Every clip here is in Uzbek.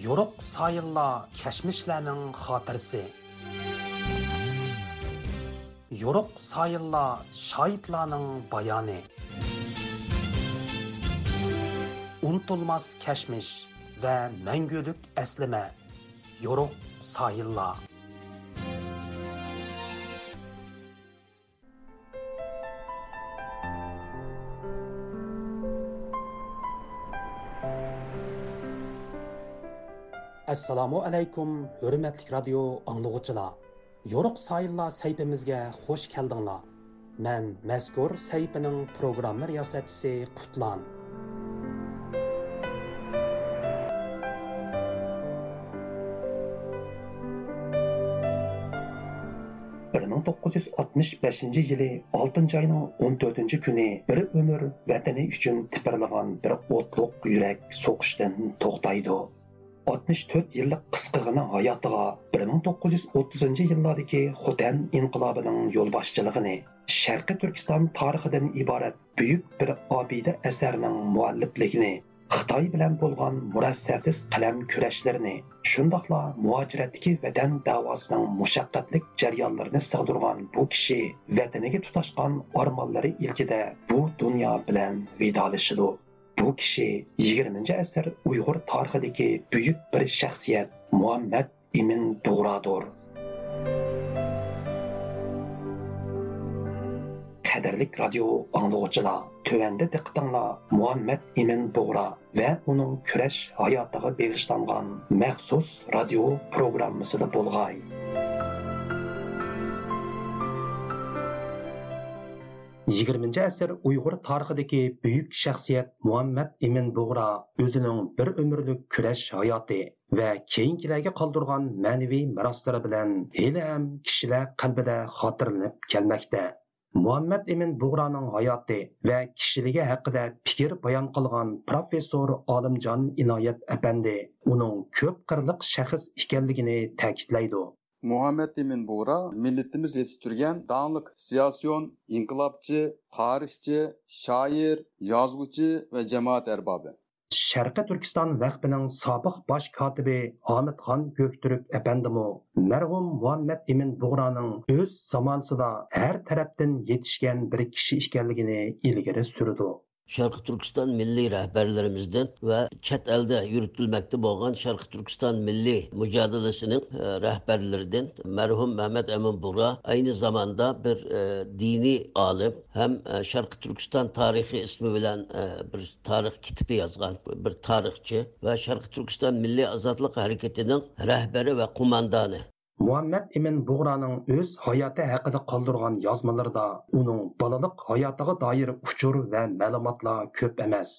yoruq sayınla kəşmişlərinin xatirəsi. Yoruq sayınla şahidlərinin bayanı. Unutulmaz kəşmiş və məngülük əslimə. Yoruq sayınla. Assalomu alaykum hurmatli radio anglag'uchilar yo'ruq sayillar saytimizga xush keldinglar. Man mazkur saytining programma riyosatchisi qutlan. bir ming to'qqiz yuz oltmish beshinchi yili oltinchi oyning o'n to'rtinchi kuni bir umr vatani uchun tipirlagan bir o'tliq yurak so'qishdan to'xtaydi. 64 yillik qisqigina hayotiga 1930 yillardagi Xotan inqilobining yo'lboshchiligini Sharqi Turkiston tarixidan iborat buyuk bir obida asarning muallifligini Xitoy bilan bo'lgan murassasiz qalam kurashlarini, shundoqla muajiratdagi vatan davosining mushaqqatlik jarayonlarini sig'dirgan bu kishi vataniga tutashgan ormonlari ilkida bu dunyo bilan vidolashidi. bu kishi 20 asr uyg'ur tarixidagi buyuk bir shaxsiyat muhammad ibn Doğradır. Qadirlik radio anlıqçılar, tövəndə diqqətinlə Muhammed İmin Doğra və onun kürəş hayatığa bagishlangan məxsus radio programmasida bo'lg'ay 20 asr uyg'ur tarixidagi buyuk shaxsiyat muhammad Emin bug'ra o'zining bir umrlik kurash hayoti va keyingilarga qoldirgan ma'naviy meroslari bilan hali ham kishilar qalbida xotirlanib kelmoqda. Muhammad Emin Bug'raning hayoti va kishiligi haqida fikr bayon qilgan professor olimjon inoyat apandi uning ko'p qirliq shaxs ekanligini ta'kidlaydi. Muhammad emin bug'ra millatimiz yetishtirgan dаңлык siyosiyon inqilobchi tarixchi shoir yozuvchi va jamoat arbobi sharqi turkiston vaqtining sobiq bosh kotibi omidxon ko'ktürk apandimu marhum muhammad emin bug'roning o'z zamonasida har tarafdan yetishgan bir kishi ekanligini ilgari surdi sharqi Türkistan milliy rahbarlarimizdan va chet elda yuritilmoqda bo'lgan sharqi Türkistan milliy mücadiləsinin e, rəhbərlərindən mərhum Məhəmməd Əmin Bura aynı zamanda bir e, dini alim, ham e, sharqi Türkistan tarixi ismi bilan e, bir tarix kitibi yozgan bir tarixchi va sharqi Türkistan milliy ozodlik harakatining rahbari va qo'mondoni muhammad imin bug'roning o'z hayoti haqida qoldirgan yozmalarida uning bolalik hayotiga doir uchur va ma'lumotlar ko'p emas.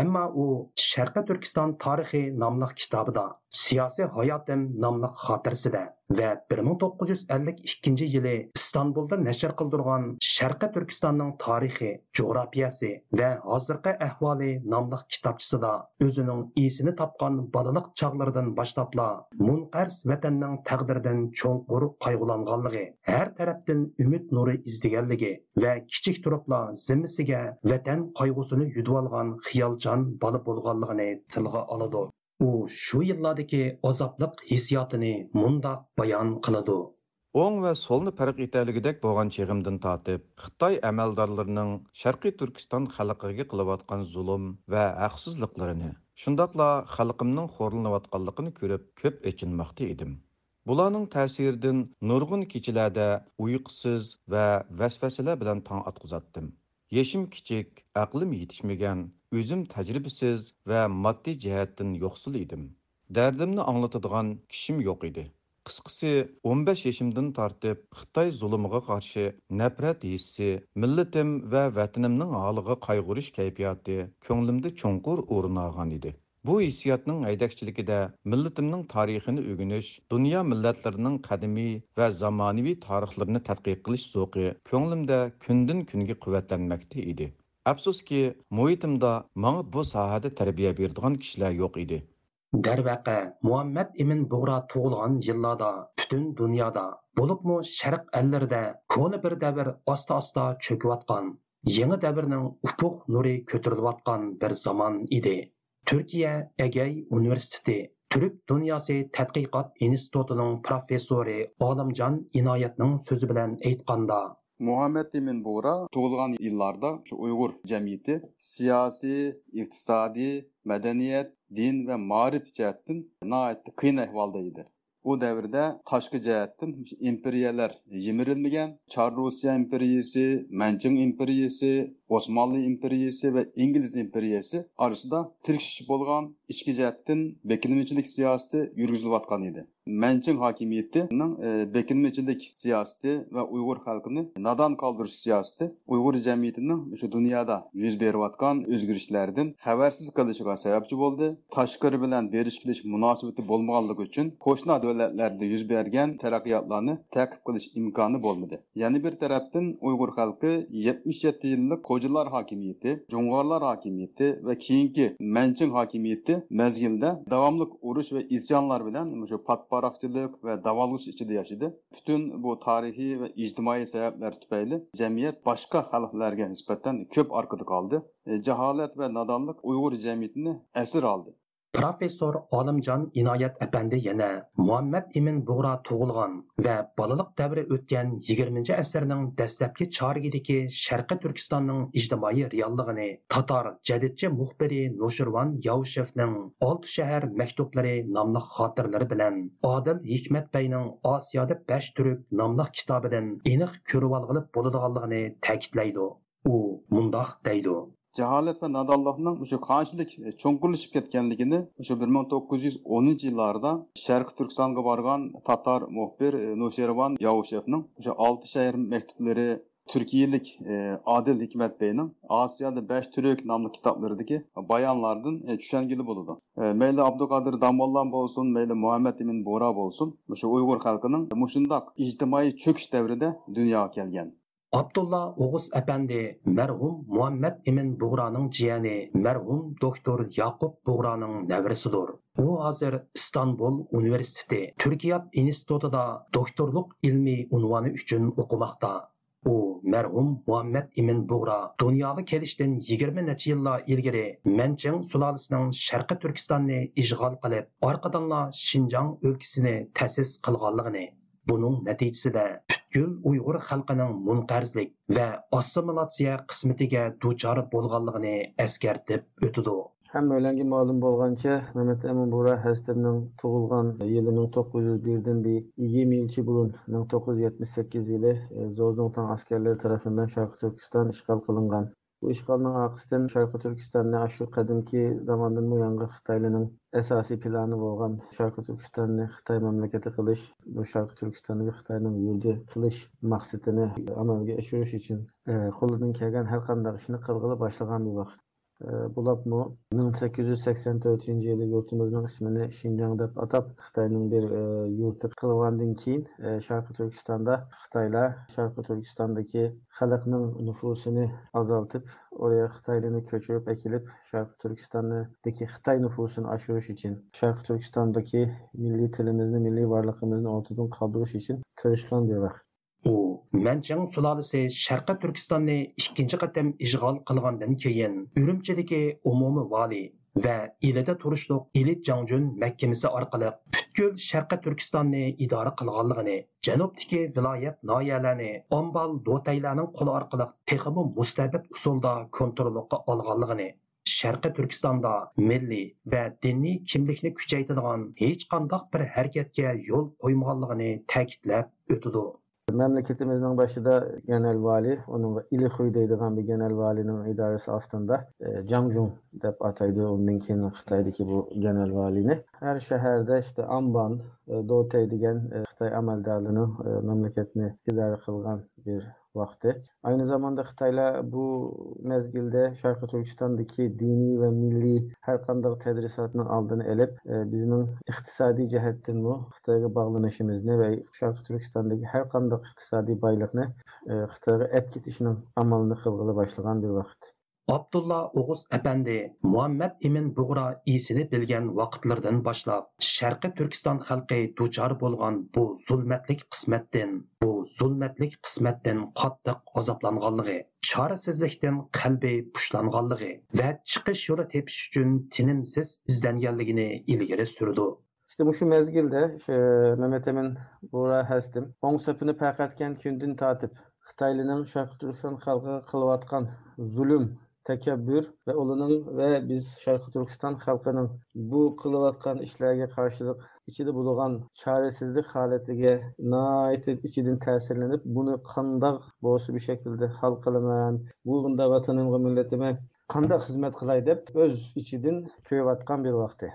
Ammo u sharqi turkiston tarixi nomli kitobida siyosiy hayotim nomli xotirasida va 1952 yili istanbulda nashr qildirgan sharqi turkistonning tarixi jo'grafiyasi va hozirgi ahvoli nomli kitobchisida o'zining esini topgan bolalik chog'laridan boshlabla munqars vatanning taqdiridan cho'nqur qayg'ulanganligi har tarafdan umid nuri izdeganligi va kichik turibla zimmasiga vatan qayg'usini yudib olgan xiyolchan bola bo'lganligini tilga oladi. U shu yillardagi azobliq hissiyotini mundoq bayon qiladi. O'ng va so'lni farq etayligidek bo'lgan chig'imdan tortib xitoy amaldorlarining sharqiy turkiston xalqiga qilayotgan zulm va haqsizliklarini shundoqla xalqimning xo'rlanayotganligini ko'rib ko'p echinmoqda edim. Bularning ta'siridan nurg'un kechalarda uyqusiz va vasvasalar bilan tong otqizatdim. Yeshim kichik aqlim yetishmagan o'zim tajribasiz va moddiy jihatdan yo'qsil edim. Dardimni anglatadigan kishim yo'q edi. Qisqasi 15 yoshimdan tortib xitoy zulmiga qarshi nafrat hissi millatim va vatanimning holiga qayg'urish kayfiyati ko'nglimda cho'nqur o'rin olgan edi. Bu hissiyotning haydakchiligida millatimning tarixini o'rganish dunyo millatlarining qadimiy va zamonaviy tarixlarini tadqiq qilish zo'qi ko'nglimda kundan kunga quvvatlanmoqda edi Afsuski, muhitimda manga bu sohada tarbiya beradigan kishilar yo'q edi. Darvaqa, Muhammad ibn Bug'ra tug'ilgan yillarda butun dunyoda, bo'libmi sharq ellarida koni bir davr osta osta cho'kayotgan, yangi davrning ufuq nuri ko'tarilayotgan bir zamon edi. Turkiya Egey universiteti Türk Dünyası Tədqiqat İnstitutunun professori Olimjon Inoyatning so'zi bilan aytganda muhammad emin bo'ra tug'ilgan yillarda shu uyg'ur jamiyati siyosiy iqtisodiy madaniyat din va ma'rif jihatdan qiyin ahvolda edi. Bu davrda tashqi jihatdan imperiyalar yimirilmagan char rossiya imperiyasi manching imperiyasi Osmanlı imperiyesi ve İngiliz imperiyesi arasında tirkişip bolgan içki cihettin bekinimçilik siyaseti yürgüzülüp idi. Мәнчин хакимиятының бекинмечилек сиясәте ва уйгыр халкыны надан калдырыш сиясәте уйгыр җәмгыятының şu дөньяда йөз берип аткан үзгәрешләрдән хәбәрсез калышыга сәбәпче булды. Ташкыр белән бериш-килеш мөнәсәбәте булмаганлыгы өчен кошна дәүләтләрдә йөз бергән тараккиятларны тәкъип кылыш имканы булмады. Яни бер тарафтан уйгыр халкы 77 еллык Gurgucılar hakimiyeti, Cungarlar hakimiyeti və keyinki Mənçin hakimiyeti məzgildə davamlıq uruş və isyanlar bilən şu patparaqçılıq və davalış içində yaşadı. Bütün bu tarixi və ictimai səbəblər tüpəyli cəmiyyət başqa xalqlərə nisbətən köp arqada qaldı. E, Cəhalət və nadanlıq Uyğur cəmiyyətini əsir aldı. Professor olimjon inoyat apandi yana muhammad imin bug'ro tug'ilgan va bolalik davri o'tgan yigirmanchi asrning dastlabki chorigidagi sharqi turkistonning ijtimoiy reallig'ini tatar jadidchi muxbiri nushirvon yovshevning olti shahar maktublari nomli xotirlari bilan odil hikmatbayning osiyoda bash turk nomli kitobidan aniq ko'rib olg'ilib bo'ladiganligini ta'kidlaydi. U mundoq deydi. Jaholat va nodonlikning o'sha qanchalik e, cho'nqirlashib ketganligini o'sha bir ming to'qqiz yuz o'ninchi yillarda sharqi turkistonga borgan tatar muxbir e, nushervon yavushevning o'sha olti shahar maktublari turkiyalik e, odil hikmat beyning osiyoda bash turk nomli kitoblaridagi bayonlardan e, tushangili bo'ladi e, mayli abduqodir damollan bo'lsin mayli muhammad ibn bo'ra bo'lsin o'sha uyg'ur xalqining mushundoq ijtimoiy cho'kish davrida dunyoga kelgan Abdulla o'g'iz apandi marhum muhammad ibn bug'roning jiyani marhum doktor Yaqub bug'roning navrisidir u hozir istanbul Universiteti turkiyat institutida doktorluq ilmiy unvoni uchun o'qimoqda u marhum muhammad ibn bug'ro dunyoga kelishdan yigirma necha yillar ilgari manchang sulolasining sharqi turkistonni ishg'ol qilib orqadanla shinjong o'lkasini ta'sis qilganligini buning natijasida gul uyg'ur xalqining munqarzlik va assimilatsiya qismatiga duchor bo'lganligini eskartib o'tidi hammalarga ma'lum bo'lgancha mamat amin bura hazratimning tug'ilgan yili ming to'qqiz yuz birdan yigirma yilcha burun ming to'qqiz yuz yetmish sakkiz yili e, askarlari tarafidan sharqi turkiston ishg'ol qilingan. Bu ishg'olning orqasidan sharqi turkistonni shu qadimki zamondan buyangi xitoylarning asosiy plani bo'lgan sharqi turkistonni xitoy mamlakati qilish bu sharqi turkistonni xitoyning yurdi qilish maqsadini amalga oshirish uchun e, qo'lidan kelgan har qanday ishni qilg'ili boshlagan bir vaqt Bulabmu 1884 yili yurtimizning ismini Shinjang deb atab Xitoyning bir e, yurti qilgandan keyin e, Sharqi Turkistonda Xitoylar Sharqi Turkistondagi xalqning nufusini azaltib, oraya Xitoylarni ko'chirib akilib, Sharqi Turkistondagi Xitoy nufusini oshirish uchun, Sharqi Turkistondagi milliy tilimizni, milliy borliqimizni ortidan qoldirish uchun tirishgan bir vaqt. U manchang sulolasi sharqi turkistonni ikkinchi qatam ishg'ol qilgandan keyin urumchidagi umumiy vali va ilida turishliq ilit jangjun mahkamasi orqali butkul sharqi turkistonni idora qilganligini janubdagi viloyat noyalarni ombal do'taylarning qo'li orqali texmi mustabid usulda kontrolga olganligini sharqi turkistonda milliy va diniy kimlikni kuchaytiradigan hech qanday bir harakatga yo'l qo'ymaganligini ta'kidlab o'tdi. Memleketimizin başında genel vali, onun İlixuy deydiğen bir genel valinin idaresi aslında e, Cangjun dep ataydı ondan keyin Xitoydagi bu genel valini. Her şehirde işte Amban, e, Doğutay e, amaldorligi e, mamlakatni idora qilgan bir vakti. Aynı zamanda Xitayla bu mezgilde Şarkı Türkistan'daki dini ve milli her qandaq tədrisatını aldığını elib, e, bizim iqtisadi cəhətdən bu Xitayla bağlanışımızını və Şarkı Türkistan'daki her qandaq iqtisadi baylığını e, Xitayla ət getişinin amalını qılğılı başlayan bir vaxt. Abdulla Oğuz apandi muhammad İmin Buğra isini bilgan vaqtlardan boshlab Sharqi Turkiston xalqi duchor bo'lgan bu zulmatlik qismatdan bu zulmatlik qismatdan qattiq azoblanganligi chorasizlikdan qalbi pushlanganligi va chiqish yo'li tepish uchun tinimsiz izlanganligini ilgari surdi. İşte bu şu mezgilde şu Mehmet Emin Buğra Həstim oң söpünü pəqətkən kündün tatip Xitaylı'nın Şarkı Türkistan halkı kılvatkan zulüm, tekebbür ve olunun ve biz Şarkı Türkistan halkının bu kılıvatkan işlerge karşılık içinde bulunan çaresizlik haletige nait içidin tesirlenip bunu kandak boğusu bir şekilde hal kılınan bu bunda vatanım ve milletime kandak hizmet kılay dep öz içidin köyvatkan bir vakti.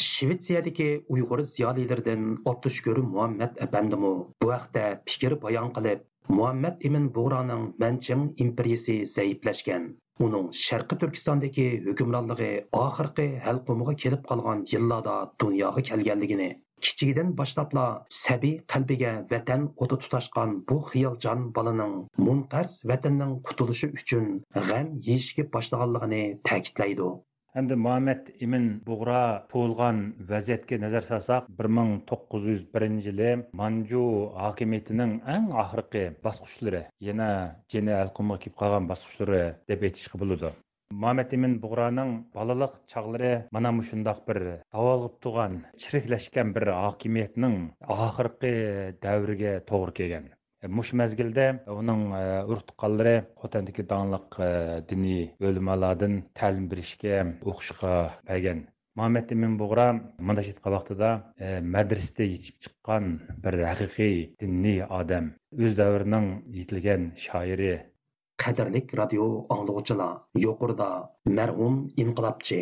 Shvetsiyadagi Uyg'ur ziyolilaridan Abdushkur Muhammad apandimu bu haqda fikr bayon qilib, Muhammad Emin Bug'roning Manchang imperiyasi zaiflashgan, uning Sharqi Turkistondagi hukmronligi oxirgi halqumiga kelib qolgan yillarda dunyoga kelganligini kichigidan boshlabla sabiy qalbiga vatan o'ti tutashgan bu xiyoljon bolaning munqars vatanning qutulishi uchun g'am yeyishga boshlaganligini ta'kidlaydi Әнді Мұхаммед имін Бұғыра туылған вәзетке нәзір салсақ, 1901 жылы Манжу хакимиятінің әң ақырқы басқұшылыры, яна және әлқымға кеп қалған басқышлары деп етішкі болуды. Мұхаммед имін Бұғыраның балалық чағылыры мана мұшындақ бір тауалғып туған, шірікләшкен бір хакимиятінің ақырқы дәуірге тоғыр келген. Э, Мұш мәзгілді оның ұрт э, қалдыры қотандығы даңлық э, діни өлім аладың тәлім бірішке оқшыға бәген. Мамет Емен Бұғыра мұнда жетқа вақтыда етіп шыққан бір әқиқи діни адам. Өз дәуірінің етілген шайыры. Қадірлік радио аңлығы жылы, еқұрда мәрғұм инқылапчы,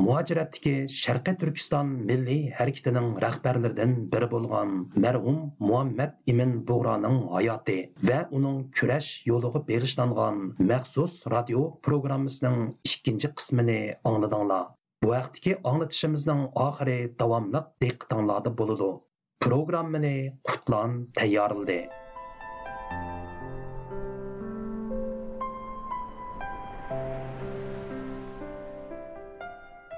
muajiratdagi sharqiy turkiston milliy harakatining rahbarlaridan biri bo'lgan marhum muhammad imin bug'roning hayoti va uning kurash yo'liga berishlangan maxsus radio programmasining ikkinchi qismini angladinglar bu vaqtdagi anglatishimizning oxiri davomli diqqatinglarda bo'ladi programmani qutlan tayyorildi